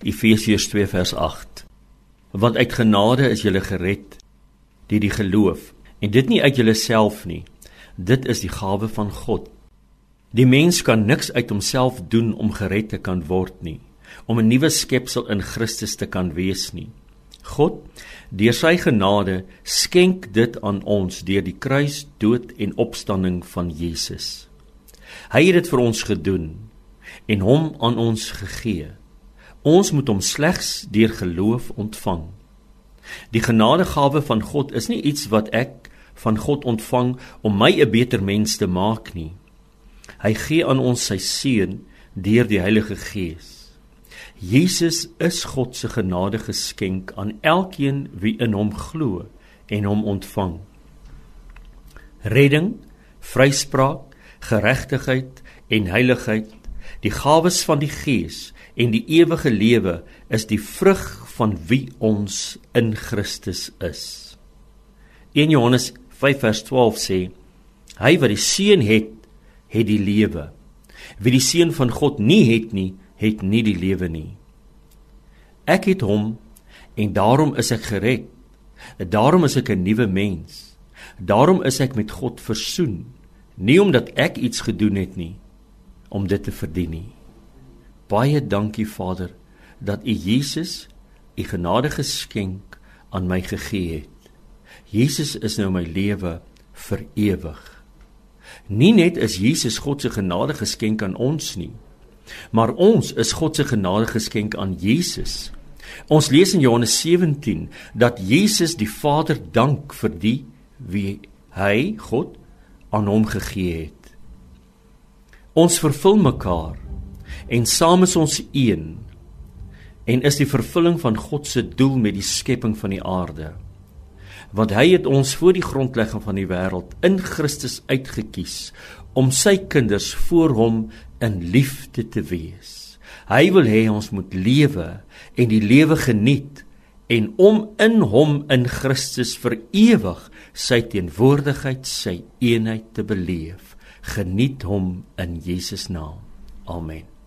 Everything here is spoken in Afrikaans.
Efesiërs 2 vers 8. Want uit genade is jy gered deur die geloof en dit nie uit jouself nie. Dit is die gawe van God. Die mens kan niks uit homself doen om gered te kan word nie, om 'n nuwe skepsel in Christus te kan wees nie. God, deur sy genade, skenk dit aan ons deur die kruis, dood en opstanding van Jesus. Hy het dit vir ons gedoen en hom aan ons gegee. Ons moet hom slegs deur geloof ontvang. Die genadegawe van God is nie iets wat ek van God ontvang om my 'n beter mens te maak nie. Hy gee aan ons sy seun deur die Heilige Gees. Jesus is God se genade geskenk aan elkeen wie in hom glo en hom ontvang. Redding, vryspraak, geregtigheid en heiligheid, die gawes van die Gees en die ewige lewe is die vrug van wie ons in Christus is. 1 Johannes 5 vers 12 sê: Hy wat die seun het, het die lewe. Wie die seun van God nie het nie, het nie die lewe nie. Ek het hom en daarom is ek gered. Daarom is ek 'n nuwe mens. Daarom is ek met God versoen, nie omdat ek iets gedoen het nie om dit te verdien nie. Baie dankie Vader dat U Jesus U genade geskenk aan my gegee het. Jesus is nou my lewe vir ewig. Nie net is Jesus God se genade geskenk aan ons nie, maar ons is God se genade geskenk aan Jesus. Ons lees in Johannes 17 dat Jesus die Vader dank vir die wie hy God aan hom gegee het. Ons vervul mekaar en saam is ons een en is die vervulling van God se doel met die skepping van die aarde. Want hy het ons voor die grondlegging van die wêreld in Christus uitgekies om sy kinders voor hom in liefde te wees. Hy wil hê ons moet lewe en die lewe geniet en om in hom in Christus vir ewig sy teenwoordigheid, sy eenheid te beleef. Geniet hom in Jesus naam. Amen.